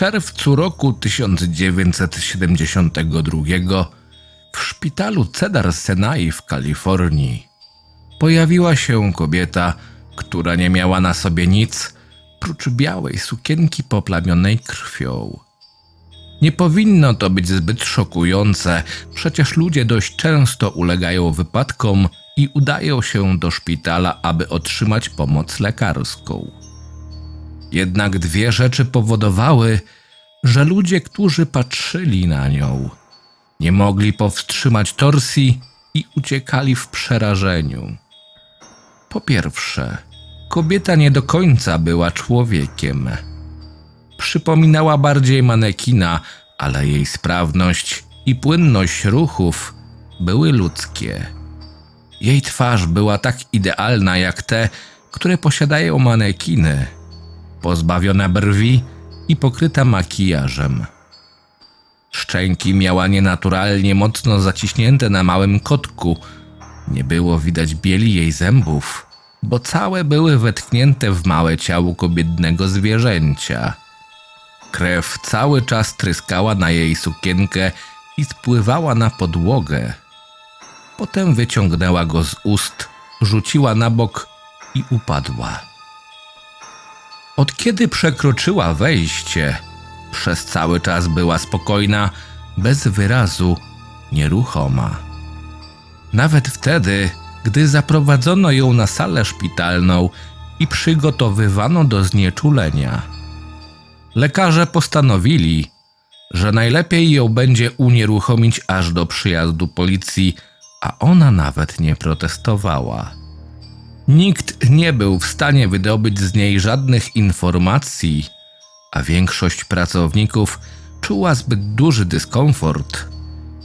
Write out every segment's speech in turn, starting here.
czerwcu roku 1972 w szpitalu Cedar Sinai w Kalifornii pojawiła się kobieta, która nie miała na sobie nic prócz białej sukienki poplamionej krwią. Nie powinno to być zbyt szokujące, przecież ludzie dość często ulegają wypadkom i udają się do szpitala, aby otrzymać pomoc lekarską. Jednak dwie rzeczy powodowały, że ludzie, którzy patrzyli na nią, nie mogli powstrzymać torsji i uciekali w przerażeniu. Po pierwsze, kobieta nie do końca była człowiekiem. Przypominała bardziej manekina, ale jej sprawność i płynność ruchów były ludzkie. Jej twarz była tak idealna jak te, które posiadają manekiny, pozbawiona brwi i pokryta makijażem. Szczęki miała nienaturalnie mocno zaciśnięte na małym kotku. Nie było widać bieli jej zębów, bo całe były wetknięte w małe ciało biednego zwierzęcia. Krew cały czas tryskała na jej sukienkę i spływała na podłogę. Potem wyciągnęła go z ust, rzuciła na bok i upadła. Od kiedy przekroczyła wejście, przez cały czas była spokojna, bez wyrazu, nieruchoma. Nawet wtedy, gdy zaprowadzono ją na salę szpitalną i przygotowywano do znieczulenia. Lekarze postanowili, że najlepiej ją będzie unieruchomić aż do przyjazdu policji, a ona nawet nie protestowała. Nikt nie był w stanie wydobyć z niej żadnych informacji, a większość pracowników czuła zbyt duży dyskomfort,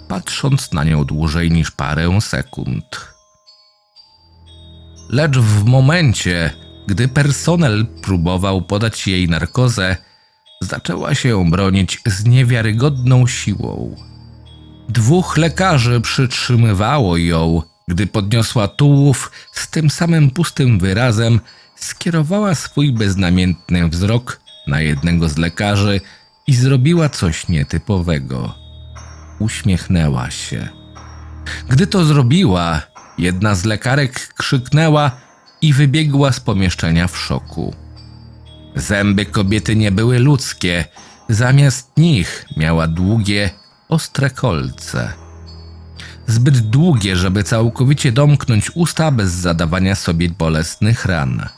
patrząc na nią dłużej niż parę sekund. Lecz w momencie, gdy personel próbował podać jej narkozę, zaczęła się bronić z niewiarygodną siłą. Dwóch lekarzy przytrzymywało ją, gdy podniosła tułów z tym samym pustym wyrazem, skierowała swój beznamiętny wzrok na jednego z lekarzy i zrobiła coś nietypowego. Uśmiechnęła się. Gdy to zrobiła, jedna z lekarek krzyknęła i wybiegła z pomieszczenia w szoku. Zęby kobiety nie były ludzkie, zamiast nich miała długie, ostre kolce. Zbyt długie, żeby całkowicie domknąć usta bez zadawania sobie bolesnych ran.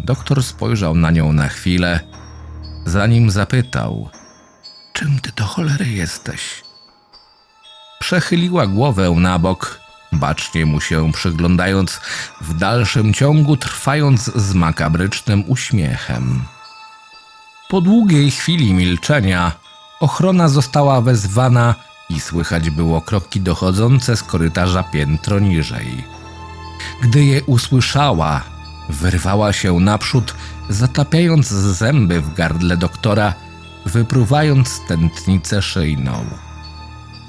Doktor spojrzał na nią na chwilę, zanim zapytał: Czym ty do cholery jesteś? Przechyliła głowę na bok, bacznie mu się przyglądając, w dalszym ciągu trwając z makabrycznym uśmiechem. Po długiej chwili milczenia ochrona została wezwana i słychać było kroki dochodzące z korytarza piętro niżej. Gdy je usłyszała, wyrwała się naprzód, zatapiając zęby w gardle doktora, wypruwając tętnicę szyjną.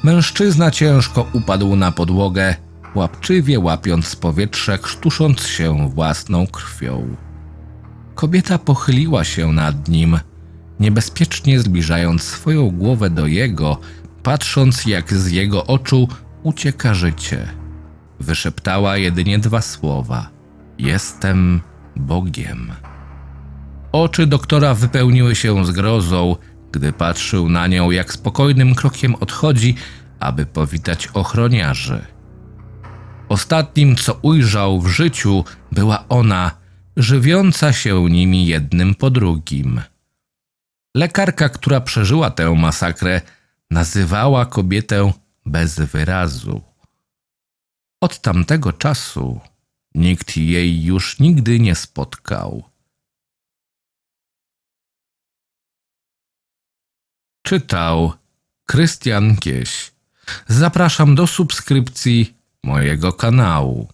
Mężczyzna ciężko upadł na podłogę, łapczywie łapiąc powietrze, krztusząc się własną krwią. Kobieta pochyliła się nad nim, niebezpiecznie zbliżając swoją głowę do jego, patrząc jak z jego oczu ucieka życie. Wyszeptała jedynie dwa słowa: Jestem Bogiem. Oczy doktora wypełniły się zgrozą, gdy patrzył na nią, jak spokojnym krokiem odchodzi, aby powitać ochroniarzy. Ostatnim, co ujrzał w życiu, była ona, żywiąca się nimi jednym po drugim. Lekarka, która przeżyła tę masakrę, nazywała kobietę bez wyrazu. Od tamtego czasu nikt jej już nigdy nie spotkał. Czytał Krystian Kieś. Zapraszam do subskrypcji mojego kanału.